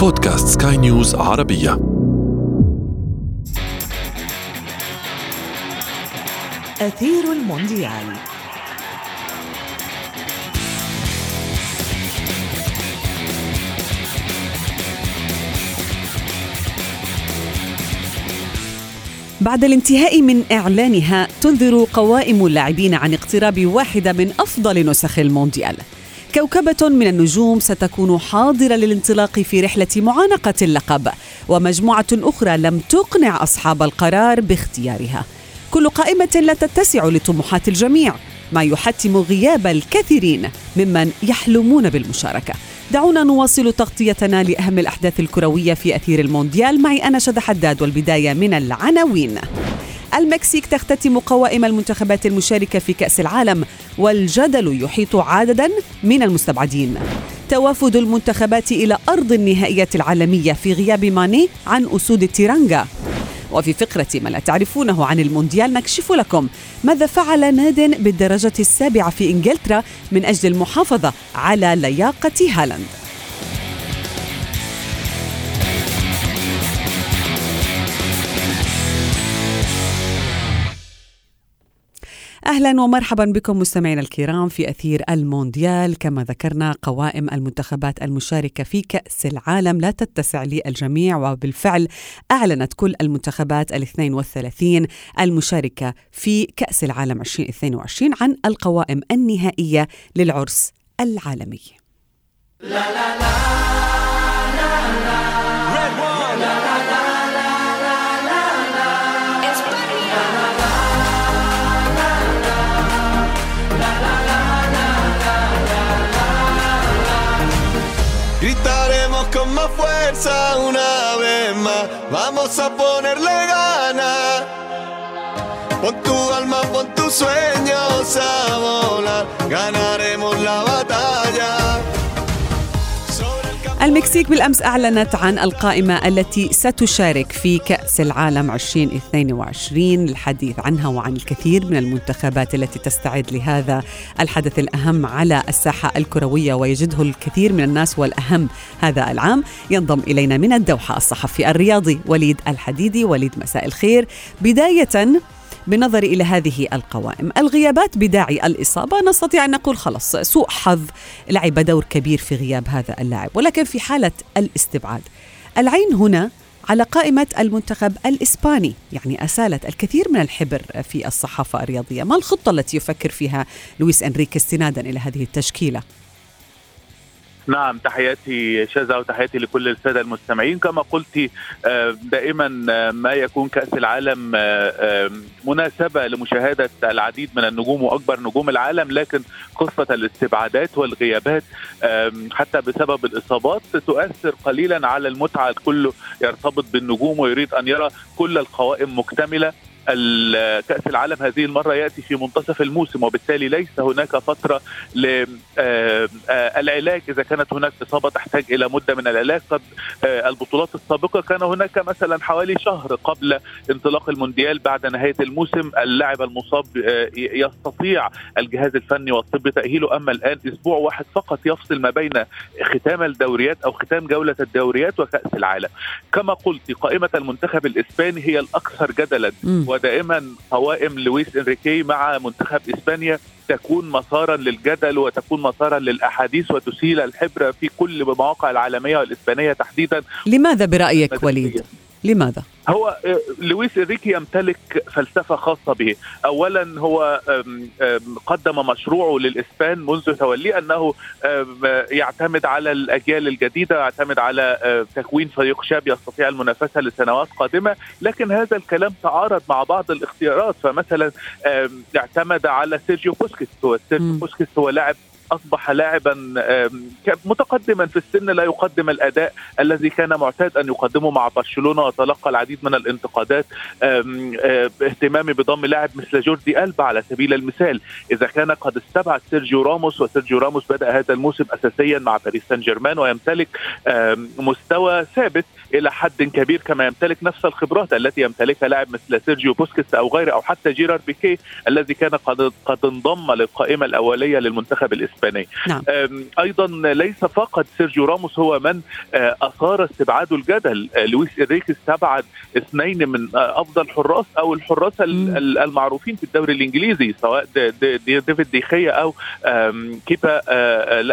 بودكاست سكاي نيوز عربية. أثير المونديال. بعد الانتهاء من إعلانها تنذر قوائم اللاعبين عن اقتراب واحدة من أفضل نسخ المونديال. كوكبة من النجوم ستكون حاضرة للانطلاق في رحلة معانقة اللقب ومجموعة أخرى لم تقنع أصحاب القرار باختيارها. كل قائمة لا تتسع لطموحات الجميع ما يحتم غياب الكثيرين ممن يحلمون بالمشاركة. دعونا نواصل تغطيتنا لأهم الأحداث الكروية في أثير المونديال. معي أنا شد حداد والبداية من العناوين. المكسيك تختتم قوائم المنتخبات المشاركة في كأس العالم والجدل يحيط عددا من المستبعدين. توافد المنتخبات إلى أرض النهائيات العالمية في غياب ماني عن أسود التيرانجا. وفي فقرة ما لا تعرفونه عن المونديال نكشف لكم ماذا فعل ناد بالدرجة السابعة في إنجلترا من أجل المحافظة على لياقة هالاند. أهلا ومرحبا بكم مستمعينا الكرام في اثير المونديال كما ذكرنا قوائم المنتخبات المشاركه في كاس العالم لا تتسع للجميع وبالفعل اعلنت كل المنتخبات ال 32 المشاركه في كاس العالم 2022 عن القوائم النهائيه للعرس العالمي. لا لا لا una vez más. Vamos a ponerle ganas. Pon tu alma, pon tus sueños a volar. Ganaremos la batalla. المكسيك بالأمس أعلنت عن القائمة التي ستشارك في كأس العالم 2022 للحديث عنها وعن الكثير من المنتخبات التي تستعد لهذا الحدث الأهم على الساحة الكروية ويجده الكثير من الناس والأهم هذا العام. ينضم إلينا من الدوحة الصحفي الرياضي وليد الحديدي. وليد مساء الخير. بداية بالنظر إلى هذه القوائم. الغيابات بداعي الإصابة. نستطيع أن نقول خلص سوء حظ لعب دور كبير في غياب هذا اللاعب. ولكن في حالة الاستبعاد العين هنا على قائمة المنتخب الإسباني. يعني أسالت الكثير من الحبر في الصحافة الرياضية. ما الخطة التي يفكر فيها لويس أنريك استنادا إلى هذه التشكيلة؟ نعم تحياتي شذا وتحياتي لكل السادة المستمعين. كما قلت آه، دائما آه، ما يكون كأس العالم آه، مناسبة لمشاهدة العديد من النجوم وأكبر نجوم العالم لكن قصة الاستبعادات والغيابات حتى بسبب الإصابات تؤثر قليلا على المتعة. الكل يرتبط بالنجوم ويريد أن يرى كل القوائم مكتملة. كأس العالم هذه المرة يأتي في منتصف الموسم وبالتالي ليس هناك فترة للعلاج إذا كانت هناك إصابة تحتاج إلى مدة من العلاج قد البطولات السابقة كان هناك مثلا حوالي شهر قبل انطلاق المونديال بعد نهاية الموسم. اللاعب المصاب يستطيع الجهاز الفني والطبي تأهيله. أما الآن أسبوع واحد فقط يفصل ما بين ختام الدوريات أو ختام جولة الدوريات وكأس العالم. كما قلت قائمة المنتخب الإسباني هي الأكثر جدلا. ودائما قوائم لويس إنريكي مع منتخب إسبانيا تكون مسارا للجدل وتكون مسارا للأحاديث وتسيل الحبر في كل المواقع العالمية والإسبانية تحديدا لماذا برأيك وليد؟ لماذا؟ هو آه، لويس إنريكي يمتلك فلسفة خاصة به، اولا هو قدم مشروعه للإسبان منذ توليه أنه يعتمد على الأجيال الجديدة، يعتمد على آه، تكوين فريق شاب يستطيع المنافسة لسنوات قادمة، لكن هذا الكلام تعارض مع بعض الاختيارات، فمثلا اعتمد على سيرجيو بوسكيتس، هو سيرجيو بوسكيتس هو لاعب أصبح لاعبا متقدما في السن لا يقدم الأداء الذي كان معتاد أن يقدمه مع برشلونة وتلقى العديد من الانتقادات اهتمامي بضم لاعب مثل جوردي ألبا على سبيل المثال. إذا كان قد استبعد سيرجيو راموس وسيرجيو راموس بدأ هذا الموسم اساسيا مع باريس سان جيرمان ويمتلك مستوى ثابت إلى حد كبير كما يمتلك نفس الخبرات التي يمتلكها لاعب مثل سيرجيو بوسكيتس أو غيره أو حتى جيرار بيكي الذي كان قد قد انضم للقائمة الأولية للمنتخب الإسباني. الإسبانية. نعم. أيضا ليس فقط سيرجيو راموس هو من أثار استبعاد الجدل. لويس إنريكي استبعد اثنين من أفضل حراس أو الحراس المعروفين في الدوري الإنجليزي سواء ديفيد ديخيا أو كيبا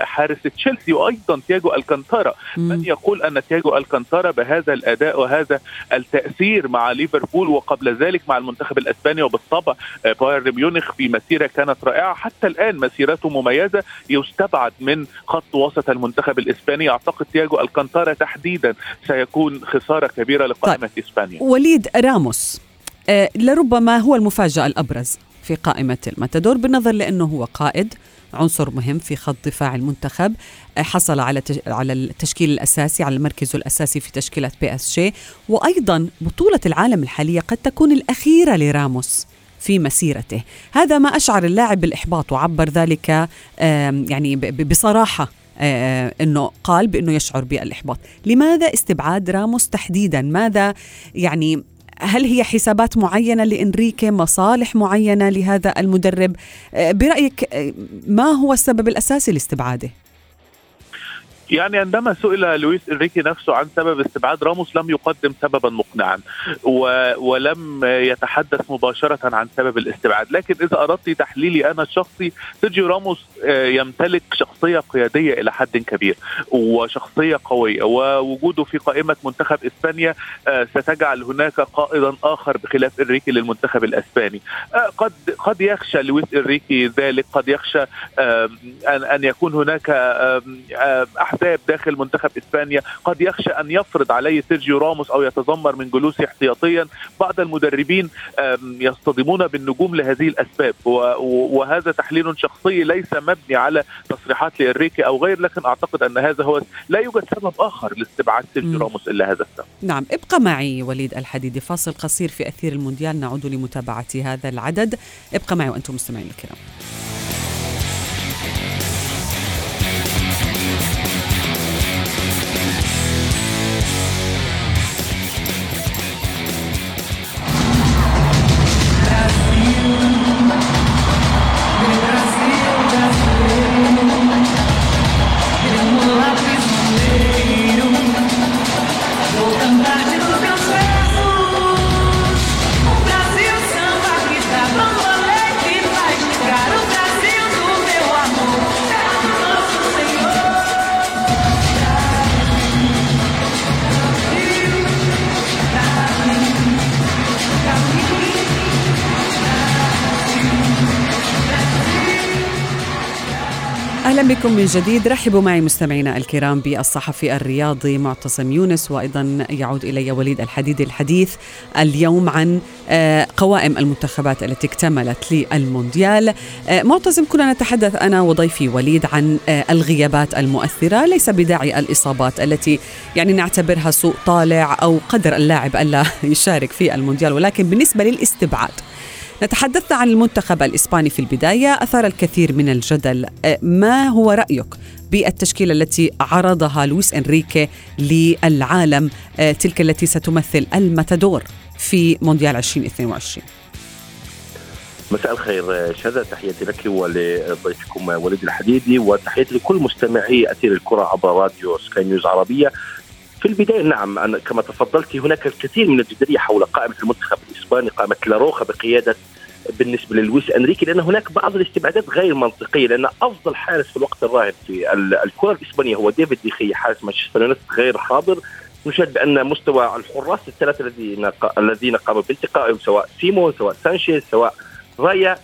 حارس تشيلسي وأيضا تياجو ألكانتارا. من يقول أن تياجو ألكانتارا بهذا الأداء وهذا التأثير مع ليفربول وقبل ذلك مع المنتخب الإسباني وبالطبع بايرن ميونخ في مسيرة كانت رائعة. حتى الآن مسيرته مميزة يستبعد من خط وسط المنتخب الإسباني. أعتقد تياجو ألكانتارا تحديدا سيكون خسارة كبيرة لقائمة طيب. إسبانيا. وليد راموس آه لربما هو المفاجأة الأبرز في قائمة الماتادور بالنظر لأنه هو قائد عنصر مهم في خط دفاع المنتخب. آه، حصل على على التشكيل الأساسي على المركز الأساسي في تشكيلة PSG. وأيضا بطولة العالم الحالية قد تكون الأخيرة لراموس. في مسيرته. هذا ما أشعر اللاعب بالإحباط وعبر ذلك يعني بصراحة إنه قال بإنه يشعر بالإحباط، لماذا استبعاد راموس تحديدا؟ ماذا يعني هل هي حسابات معينة لإنريكي مصالح معينة لهذا المدرب؟ برأيك ما هو السبب الأساسي لاستبعاده؟ يعني عندما سئل لويس إنريكي نفسه عن سبب استبعاد راموس لم يقدم سببا مقنعا و... ولم يتحدث مباشرة عن سبب الاستبعاد. لكن إذا أردت تحليلي أنا الشخصي سيرجيو راموس آه، يمتلك شخصية قيادية إلى حد كبير وشخصية قوية ووجوده في قائمة منتخب إسبانيا آه، ستجعل هناك قائدا آخر بخلاف إنريكي للمنتخب الإسباني. آه، قد قد يخشى لويس إنريكي ذلك قد يخشى أن أن يكون هناك احزاب داخل منتخب إسبانيا. قد يخشى أن يفرض عليه سيرجيو راموس أو يتذمر من جلوسه احتياطيا. بعض المدربين يصطدمون بالنجوم لهذه الأسباب. وهذا تحليل شخصي ليس مبني على تصريحات لإنريكي أو غير لكن أعتقد أن هذا هو لا يوجد سبب آخر لاستبعاد سيرجيو راموس إلا هذا السبب. نعم ابقى معي وليد الحديدي. فاصل قصير في أثير المونديال. نعود لمتابعة هذا العدد. ابقى معي وأنتم مستمعين الكرام. بكم من جديد. رحبوا معي مستمعينا الكرام بالصحفي الرياضي معتصم يونس وأيضا يعود إلي وليد الحديدي الحديث اليوم عن آه، قوائم المنتخبات التي اكتملت للمونديال. آه، معتصم كنا نتحدث أنا وضيفي وليد عن آه، الغيابات المؤثرة. ليس بداعي الإصابات التي يعني نعتبرها سوء طالع أو قدر اللاعب ألا يشارك في المونديال ولكن بالنسبة للاستبعاد نتحدث عن المنتخب الإسباني في البداية. أثار الكثير من الجدل أه، ما هو رأيك بالتشكيلة التي عرضها لويس إنريكي للعالم أه، تلك التي ستمثل الماتادور في مونديال 2022 مساء الخير شذا تحياتي لك ولضيفكم وليد الحديدي وتحياتي لكل مستمعي أثير الكرة عبر راديو سكاي نيوز عربية. في البداية نعم أنا كما تفضلت هناك الكثير من الجدليه حول قائمة المنتخب الإسباني قائمة لاروخا بقيادة بالنسبة للويس أنريكي لأن هناك بعض الاستبعادات غير منطقية لأن أفضل حارس في الوقت الراهن في الكرة الإسبانية هو ديفيد ديخيا حارس مانشستر يونايتد غير حاضر. نشاهد بأن مستوى الحراس الثلاثة الذين الذين قاموا بانتقائهم سواء سيمون سواء سانشيز سواء رايا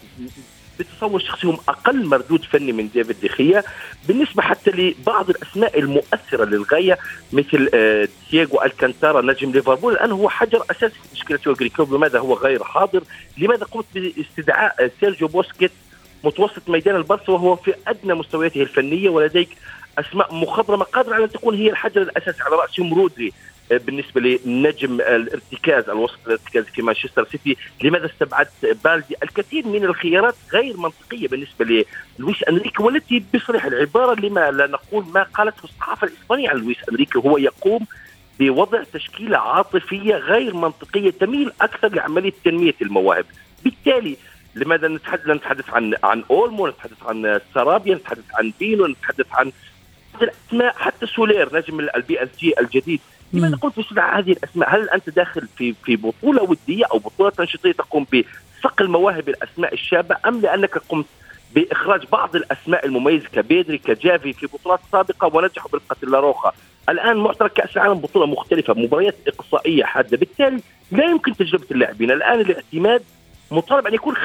بتصور شخصي هم أقل مردود فني من ديفيد ديخيا بالنسبة حتى لبعض الأسماء المؤثرة للغاية مثل آه، تياغو ألكانتارا نجم ليفربول الآن هو حجر أساسي في تشكيله يورغن كلوب لماذا هو غير حاضر؟ لماذا قمت باستدعاء آه، سيرجيو بوسكيتس متوسط ميدان البارسا وهو في أدنى مستوياته الفنية؟ ولديك أسماء مخضرمة قادرة على أن تكون هي الحجر الأساسي على رأسهم رودري. بالنسبة لنجم الارتكاز الوسط الارتكاز في مانشستر سيتي. لماذا استبعدت بالدي؟ الكثير من الخيارات غير منطقية بالنسبة للويس أنريكي والتي بصريح العبارة لما لا نقول ما قالته الصحافة الإسبانية عن لويس أنريكي هو يقوم بوضع تشكيلة عاطفية غير منطقية تميل أكثر لعمليه تنميه المواهب. بالتالي لماذا نتحدث نتحدث عن عن أولمو نتحدث عن سرابيا نتحدث عن بينو نتحدث عن حتى سولير نجم البي إس جي الجديد. لماذا قلت في هذه الأسماء؟ هل أنت داخل في في بطولة ودية أو بطولة تنشيطية تقوم بصقل مواهب الأسماء الشابة أم لأنك قمت بإخراج بعض الأسماء المميزة كبيدري كجافي في بطولات سابقة ونجحوا بالقتل لاروخا الآن معترك كأس العالم بطولة مختلفة مباريات إقصائية حادة بالتالي لا يمكن تجربة اللاعبين. الآن الاعتماد مطالب أن يكون 50%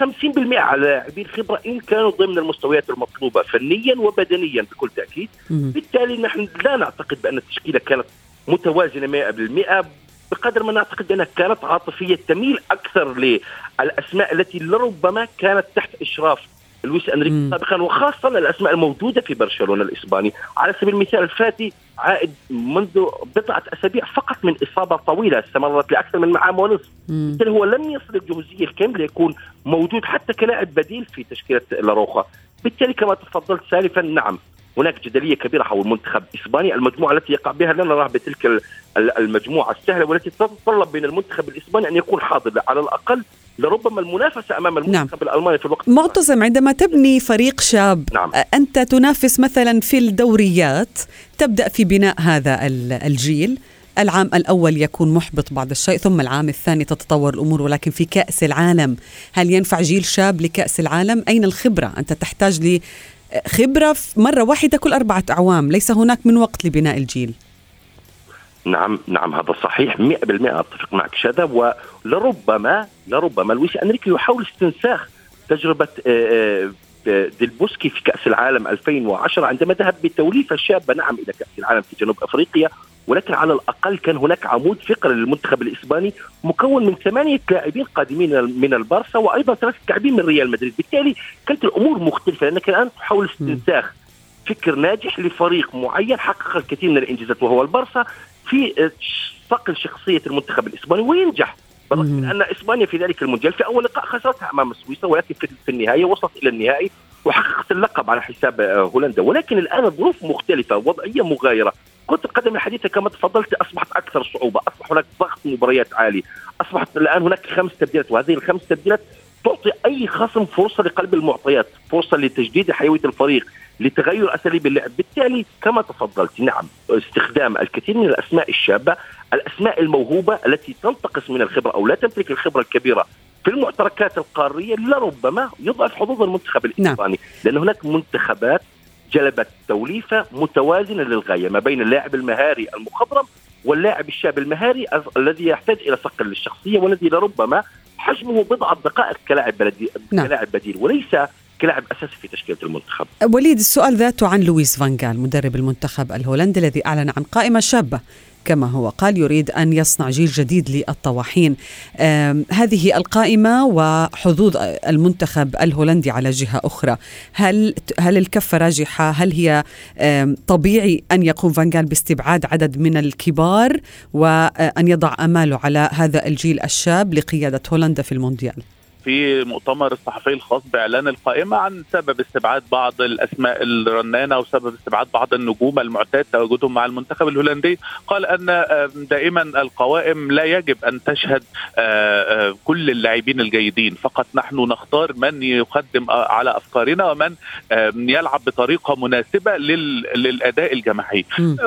على لاعبين خبره إن كانوا ضمن المستويات المطلوبة فنيا وبدنيا بكل تأكيد. بالتالي نحن لا نعتقد بأن التشكيلة كانت متوازنة 100% بقدر ما نعتقد أنها كانت عاطفية تميل أكثر للأسماء التي لربما كانت تحت إشراف لويس أنريكي سابقا وخاصة الأسماء الموجودة في برشلونة الإسباني. على سبيل المثال الفاتي عائد منذ بضعة أسابيع فقط من إصابة طويلة استمرت لأكثر من عام ونصف بالتالي هو لم يصل الجهوزيه الكامله يكون موجود حتى كلاعب بديل في تشكيلة لاروخا. بالتالي كما تفضلت سالفا نعم هناك جدلية كبيرة حول منتخب إسبانيا المجموعة التي يقع بها لا نراها بتلك المجموعة السهلة والتي تتطلب من المنتخب الإسباني أن يكون حاضر على الأقل لربما المنافسة أمام المنتخب نعم. الألماني في الوقت معتصم عندما تبني فريق شاب نعم. أنت تنافس مثلا في الدوريات تبدأ في بناء هذا الجيل العام الأول يكون محبط بعض الشيء ثم العام الثاني تتطور الأمور ولكن في كأس العالم هل ينفع جيل شاب لكأس العالم؟ أين الخبرة؟ أنت تحتاج لخبرة مرة واحدة كل أربعة أعوام ليس هناك من وقت لبناء الجيل. نعم نعم هذا صحيح 100% أتفق معك شذا ولربما لربما لويس أنريكي يحاول استنساخ تجربة آه، آه، ديلبوسكي في كأس العالم 2010 عندما ذهب بتوليفة شابة نعم إلى كأس العالم في جنوب أفريقيا. ولكن على الأقل كان هناك عمود فقري للمنتخب الإسباني مكون من ثمانية لاعبين قادمين من البارسا وأيضا ثلاثة لاعبين من ريال مدريد، بالتالي كانت الأمور مختلفة لأنك الآن تحاول استنساخ فكر ناجح لفريق معين حقق الكثير من الإنجازات وهو البارسا في صقل شخصية المنتخب الإسباني وينجح. بالرغم من ان إسبانيا في ذلك المونديال في أول لقاء خسرتها أمام سويسرا ولكن في النهاية وصلت إلى النهائي وحققت اللقب على حساب آه، هولندا. ولكن الآن الظروف مختلفة وضعية مغايرة. كرة القدم الحديثة كما تفضلت أصبحت أكثر صعوبة أصبح هناك ضغط مباريات عالي أصبحت الآن هناك خمس تبديلات وهذه الخمس تبديلات تعطي أي خصم فرصة لقلب المعطيات فرصة لتجديد حيوية الفريق لتغير أساليب اللعب، بالتالي كما تفضلت نعم استخدام الكثير من الأسماء الشابة، الأسماء الموهوبة التي تنتقص من الخبرة أو لا تمتلك الخبرة الكبيرة في المعتركات القارية لربما يضعف حظوظ المنتخب نعم. الإسباني، نعم. لأن هناك منتخبات جلبت توليفة متوازنة للغاية ما بين اللاعب المهاري المخضرم واللاعب الشاب المهاري الذي يحتاج إلى صقل للشخصية والذي لربما حجمه بضعة دقائق كلاعب بديل نعم. كلاعب بديل وليس كلاعب أساسي في تشكيلة المنتخب. وليد السؤال ذاته عن لويس فانجال مدرب المنتخب الهولندي الذي أعلن عن قائمة شابة كما هو قال يريد أن يصنع جيل جديد للطواحين. هذه القائمة وحظوظ المنتخب الهولندي على جهة أخرى، هل هل الكفة راجحة؟ هل هي طبيعي أن يقوم فانجال باستبعاد عدد من الكبار وان يضع أماله على هذا الجيل الشاب لقيادة هولندا في المونديال؟ في مؤتمر الصحفي الخاص بإعلان القائمة عن سبب استبعاد بعض الأسماء الرنانة وسبب استبعاد بعض النجوم المعتاد تواجدهم مع المنتخب الهولندي. قال أن دائما القوائم لا يجب أن تشهد كل اللاعبين الجيدين. فقط نحن نختار من يقدم على أفكارنا ومن يلعب بطريقة مناسبة للأداء الجماعي.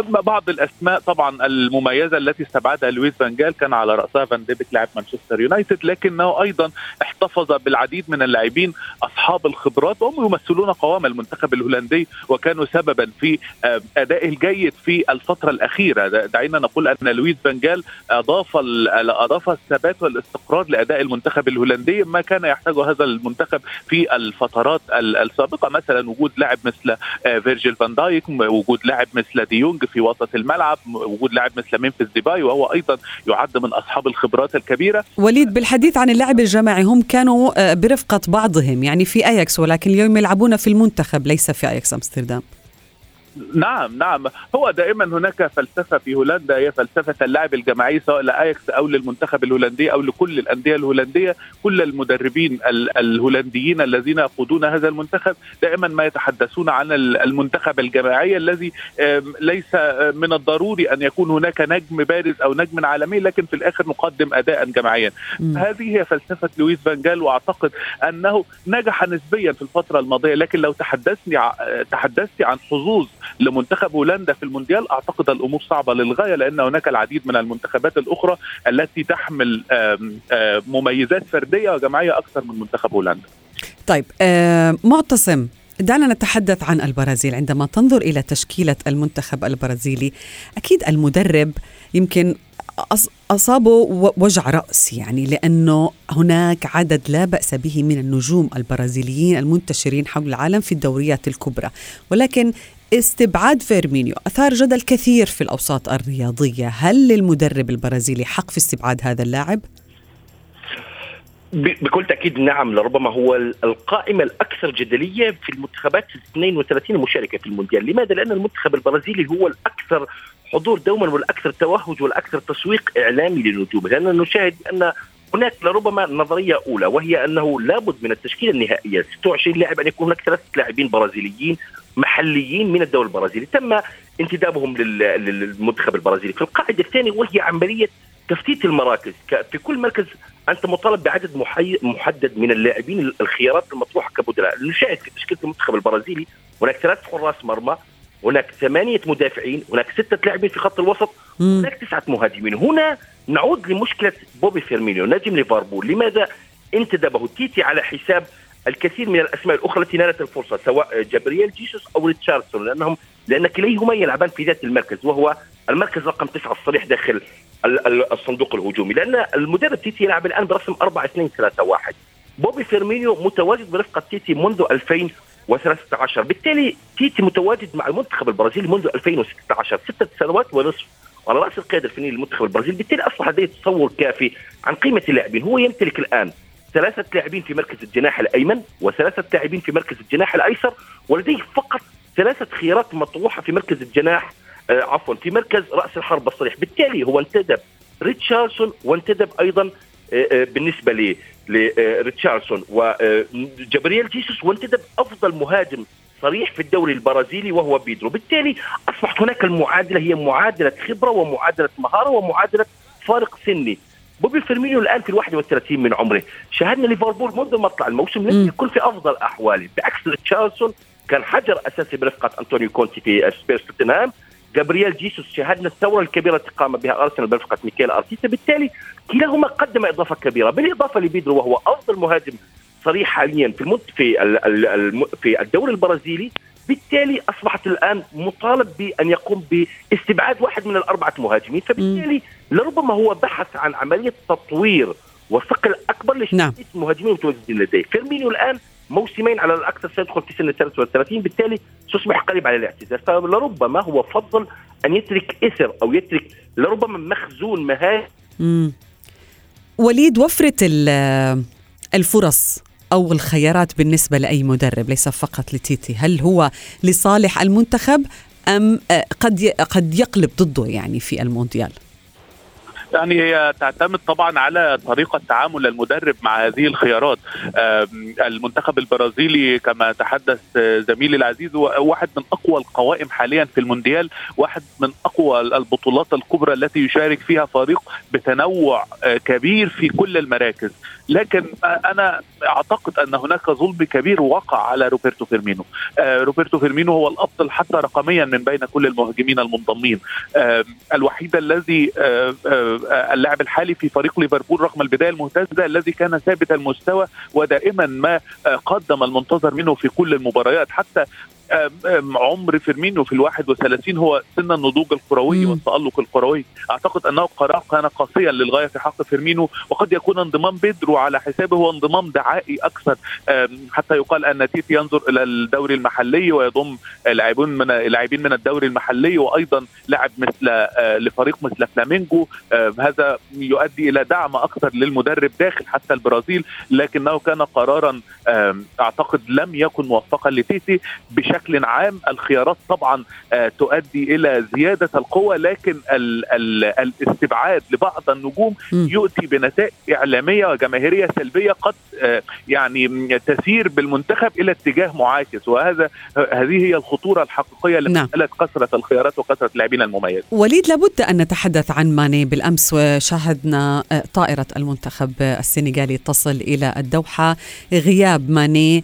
بعض الأسماء طبعا المميزة التي استبعدها لويس فانجال كان على رأسها فان ديبك لاعب مانشستر يونايتد لكنه أيضا احتفظ احتفظ بالعديد من اللاعبين أصحاب الخبرات وهم يمثلون قوام المنتخب الهولندي وكانوا سببا في آه، ادائه الجيد في الفترة الأخيرة. دعينا نقول أن لويس فانجال أضاف أضاف الثبات والاستقرار لأداء المنتخب الهولندي ما كان يحتاجه هذا المنتخب في الفترات السابقة. مثلا وجود لاعب مثل آه، فيرجيل فان دايك وجود لاعب مثل ديونج في وسط الملعب وجود لاعب مثل ممفيس ديباي وهو أيضا يعد من أصحاب الخبرات الكبيرة. وليد بالحديث عن اللعب الجماعي هم كانوا آه، برفقة بعضهم يعني في أياكس ولكن اليوم يلعبون في المنتخب ليس في أياكس أمستردام. نعم نعم. هو دائما هناك فلسفة في هولندا هي فلسفة اللعب الجماعي سواء لاياكس أو للمنتخب الهولندي أو لكل الأندية الهولندية. كل المدربين الهولنديين الذين يقودون هذا المنتخب دائما ما يتحدثون عن المنتخب الجماعي الذي ليس من الضروري أن يكون هناك نجم بارز أو نجم عالمي لكن في الآخر نقدم اداء جماعيا. هذه هي فلسفة لويس فانجال وأعتقد أنه نجح نسبيا في الفترة الماضية لكن لو تحدثني تحدثت عن حظوظ لمنتخب هولندا في المونديال. أعتقد الأمور صعبة للغاية لأن هناك العديد من المنتخبات الأخرى التي تحمل مميزات فردية وجماعية أكثر من منتخب هولندا. طيب معتصم دعنا نتحدث عن البرازيل. عندما تنظر إلى تشكيلة المنتخب البرازيلي أكيد المدرب يمكن أصابه وجع رأس يعني لأنه هناك عدد لا بأس به من النجوم البرازيليين المنتشرين حول العالم في الدوريات الكبرى. ولكن استبعاد فيرمينيو أثار جدل كثير في الأوساط الرياضية هل للمدرب البرازيلي حق في استبعاد هذا اللاعب؟ بكل تأكيد نعم لربما هو القائمة الأكثر جدلية في المنتخبات 32 المشاركه في المونديال، لماذا؟ لأن المنتخب البرازيلي هو الأكثر حضور دوما والأكثر توهج والأكثر تسويق إعلامي لنجومه، لأن نشاهد أن هناك لربما نظرية أولى وهي أنه لابد من التشكيلة النهائية. 26 لاعب ان يكون هناك ثلاثة لاعبين برازيليين محليين من الدوري البرازيلي، تم انتدابهم للمنتخب البرازيلي، في القاعدة الثانية وهي عملية تفتيت المراكز. في كل مركز أنت مطالب بعدد محدد من اللاعبين الخيارات المطروحة كبدلاء. نشاهد في تشكيلة المنتخب البرازيلي هناك ثلاث حراس مرمى هناك ثمانية مدافعين هناك ستة لاعبين في خط الوسط هناك تسعة مهاجمين. هنا نعود لمشكلة بوبي فيرمينيو نجم ليفربول. لماذا انتدبه تيتي على حساب الكثير من الأسماء الأخرى التي نالت الفرصة سواء جابرييل جيسوس أو ريتشارليسون؟ لانهم لأن كليهما يلعبان في ذات المركز وهو المركز رقم تسعة الصريح داخل الصندوق الهجومي. لأن المدرب تيتي يلعب الآن برسم 4 2 3 1 بوبي فيرمينيو متواجد برفقة تيتي منذ 2013 بالتالي تيتي متواجد مع المنتخب البرازيلي منذ 2016 ستة سنوات ونصف. على رأس القيادة الفنية للمنتخب البرازيلي بالتالي أصبح لديه تصور كافي عن قيمة اللاعبين. هو يمتلك الآن ثلاثة لاعبين في مركز الجناح الأيمن وثلاثة لاعبين في مركز الجناح الأيسر ولديه فقط ثلاثة خيارات مطروحة في مركز الجناح آه عفوا في مركز رأس الحرب الصريح. بالتالي هو انتدب ريتشاردسون وانتدب أيضا آه آه بالنسبة لريتشاردسون وجبريل جيسوس وانتدب أفضل مهاجم صريح في الدوري البرازيلي وهو بيدرو. بالتالي أصبحت هناك المعادلة هي معادلة خبرة ومعادلة مهارة ومعادلة فارق سني. بوبي فيرمينيو الآن في ال 31 من عمره. شاهدنا ليفربول منذ مطلع الموسم لم يكن في أفضل أحواله. بعكس ريتشارليسون كان حجر أساسي برفقة أنطونيو كونتي في سبيرس توتنهام. جابرييل جيسوس شاهدنا الثورة الكبيرة التي قام بها أرسنال برفقة ميكيل أرتيتا. بالتالي كلاهما قدم إضافة كبيرة. بالإضافة لبيدرو وهو أفضل مهاجم صريح حاليا في المد في في الدوري البرازيلي بالتالي أصبحت الآن مطالب بأن يقوم باستبعاد واحد من الأربعة مهاجمين. فبالتالي لربما هو بحث عن عملية تطوير وصقل اكبر لشخصيه نعم. المهاجمين المتواجدين لديه. فيرمينيو الآن موسمين على الاكثر سيدخل في سن 33 بالتالي سيصبح قريب على الاعتزال فلربما هو فضل أن يترك إرث أو يترك لربما مخزون مهاجم. وليد وفرة الفرص أو الخيارات بالنسبة لأي مدرب ليس فقط لتيتي. هل هو لصالح المنتخب أم قد قد يقلب ضده يعني في المونديال؟ يعني هي تعتمد طبعا على طريقة تعامل المدرب مع هذه الخيارات. المنتخب البرازيلي كما تحدث زميلي العزيز هو واحد من أقوى القوائم حاليا في المونديال واحد من أقوى البطولات الكبرى التي يشارك فيها فريق بتنوع كبير في كل المراكز. لكن أنا أعتقد أن هناك ظلم كبير وقع على روبرتو فيرمينو. روبرتو فيرمينو هو الافضل حتى رقميا من بين كل المهاجمين المنضمين. الوحيد الذي اللاعب الحالي في فريق ليفربول رغم البداية الممتازه الذي كان ثابت المستوى ودائما ما قدم المنتظر منه في كل المباريات. حتى عمر فيرمينو في الواحد وثلاثين هو سن النضوج الكروي والتألق الكروي. أعتقد أنه قرار كان قاسيا للغاية في حق فيرمينو وقد يكون انضمام بيدرو على حسابه هو انضمام دعائي أكثر. حتى يقال أن تيتي ينظر إلى الدوري المحلي ويضم لاعبين من لاعبين من الدوري المحلي وأيضا لاعب مثل لفريق مثل فلامينجو. هذا يؤدي إلى دعم أكثر للمدرب داخل حتى البرازيل لكنه كان قرارا أعتقد لم يكن موفقا لتيتي بشكل بشكل عام الخيارات طبعا تؤدي إلى زيادة القوة لكن ال ال الاستبعاد لبعض النجوم يؤتي بنتائج إعلامية وجماهيرية سلبية قد يعني تسير بالمنتخب إلى اتجاه معاكس. وهذا هذه هي الخطورة الحقيقية لمساله نعم. كثرة الخيارات وكثرة اللاعبين المميز. وليد لابد أن نتحدث عن ماني بالأمس وشاهدنا طائرة المنتخب السنغالي تصل إلى الدوحة. غياب ماني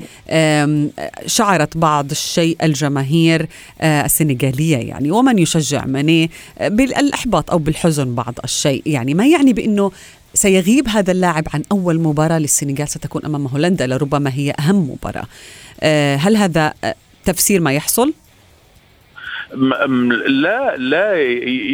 شعرت بعض الشيء الجماهير السنغالية يعني ومن يشجع ماني بالإحباط أو بالحزن بعض الشيء يعني ما يعني بأنه سيغيب هذا اللاعب عن أول مباراة للسنغال ستكون أمام هولندا لربما هي أهم مباراة هل هذا تفسير ما يحصل؟ لا لا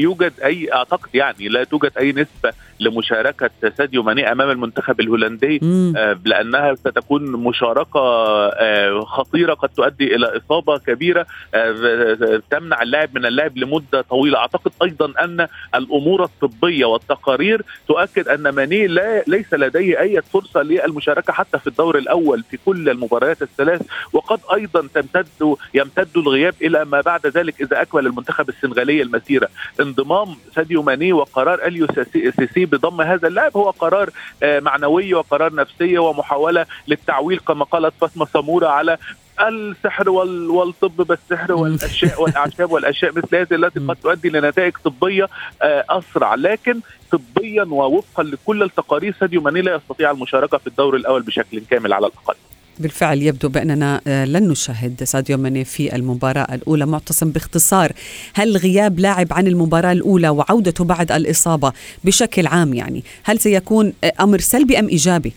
يوجد أي أعتقد يعني لا توجد أي نسبة لمشاركة ساديو ماني أمام المنتخب الهولندي آه لأنها ستكون مشاركة آه خطيرة قد تؤدي إلى إصابة كبيرة آه تمنع اللاعب من اللعب لمدة طويلة. أعتقد أيضا أن الأمور الطبية والتقارير تؤكد أن ماني لا ليس لديه أي فرصة للمشاركة حتى في الدور الأول في كل المباريات الثلاث وقد أيضا تمتد يمتد الغياب إلى ما بعد ذلك إذا أكمل المنتخب السنغالي المسيره انضمام ساديو ماني وقرار إليو سيسي بضم هذا اللاعب هو قرار معنوي وقرار نفسي ومحاولة للتعويل كما قالت فاطمة سموره على السحر والطب بالسحر والأشياء والأعشاب والأشياء مثل هذه التي قد تؤدي لنتائج طبية أسرع. لكن طبيا ووفقا لكل التقارير ساديو ماني لا يستطيع المشاركة في الدور الأول بشكل كامل على الأقل. بالفعل يبدو بأننا لن نشاهد ساديو ماني في المباراة الأولى معتصم باختصار هل غياب لاعب عن المباراة الأولى وعودته بعد الإصابة بشكل عام يعني هل سيكون أمر سلبي أم إيجابي؟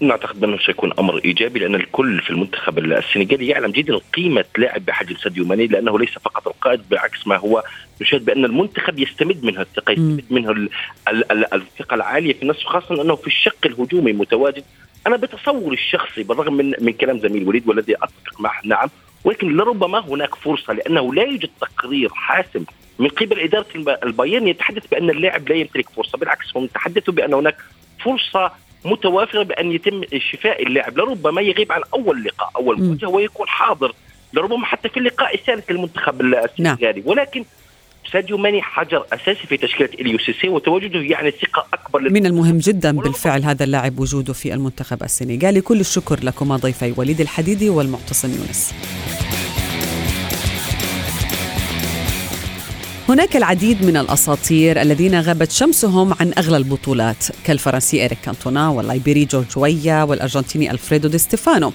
نعتقد أنه سيكون أمر إيجابي لأن الكل في المنتخب السنغالي يعلم جيدا قيمة لاعب بحجم ساديو ماني لأنه ليس فقط القائد بعكس ما هو نشاهد بأن المنتخب يستمد منه الثقة يستمد منه الثقة العالية في نفسه خاصة أنه في الشق الهجومي متواجد أنا بتصوري الشخصي بالرغم من من كلام زميل وليد والذي أتفق معه نعم. ولكن لربما هناك فرصة لأنه لا يوجد تقرير حاسم من قبل إدارة البايرن يتحدث بأن اللاعب لا يمتلك فرصة بالعكس هم يتحدثوا بأن هناك فرصة متوافرة بأن يتم شفاء اللاعب. لربما يغيب عن أول لقاء أول مواجهه ويكون حاضر. لربما حتى في اللقاء الثالث للمنتخب السنغالي نعم. ولكن ساديو ماني حجر أساسي في تشكيلة أليو سيسيه وتواجده يعني ثقة أكبر من المهم جدا بالفعل هذا اللاعب وجوده في المنتخب السنغالي كل الشكر لكما ضيفي وليد الحديدي والمعتصم يونس. هناك العديد من الأساطير الذين غابت شمسهم عن أغلى البطولات كالفرنسي اريك كانتونا والليبيري جورج ويا والأرجنتيني ألفريدو دي ستيفانو.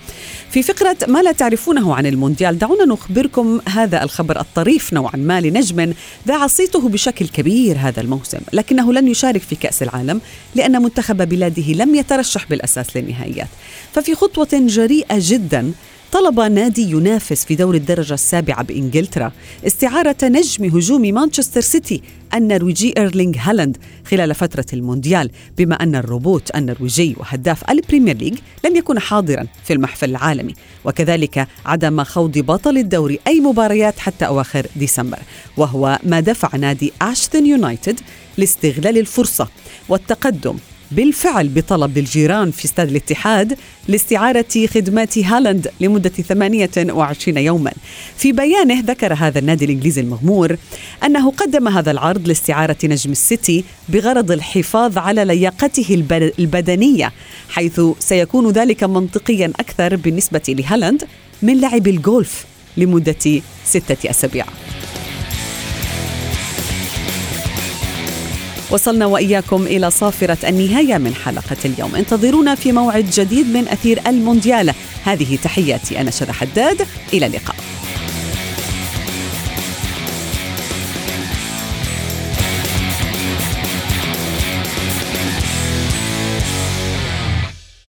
في فقرة ما لا تعرفونه عن المونديال دعونا نخبركم هذا الخبر الطريف نوعا ما لنجم ذاع صيته بشكل كبير هذا الموسم، لكنه لن يشارك في كأس العالم لأن منتخب بلاده لم يترشح بالأساس للنهائيات. ففي خطوة جريئة جدا طلب نادي ينافس في دور الدرجة السابعة بإنجلترا استعارة نجم هجوم مانشستر سيتي النرويجي إيرلينغ هالاند خلال فترة المونديال بما أن الروبوت النرويجي وهداف البريمير ليج لن يكون حاضرا في المحفل العالمي وكذلك عدم خوض بطل الدوري أي مباريات حتى أواخر ديسمبر وهو ما دفع نادي أشتون يونايتد لاستغلال الفرصة والتقدم بالفعل بطلب الجيران في استاد الاتحاد لاستعارة خدمات هالاند لمدة 28 يوما. في بيانه ذكر هذا النادي الإنجليزي المغمور أنه قدم هذا العرض لاستعارة نجم السيتي بغرض الحفاظ على لياقته البدنية حيث سيكون ذلك منطقيا أكثر بالنسبة لهالاند من لعب الجولف لمدة ستة أسابيع. وصلنا وإياكم إلى صافرة النهاية من حلقة اليوم. انتظرونا في موعد جديد من أثير المونديال. هذه تحياتي أنا شذى حداد. إلى اللقاء.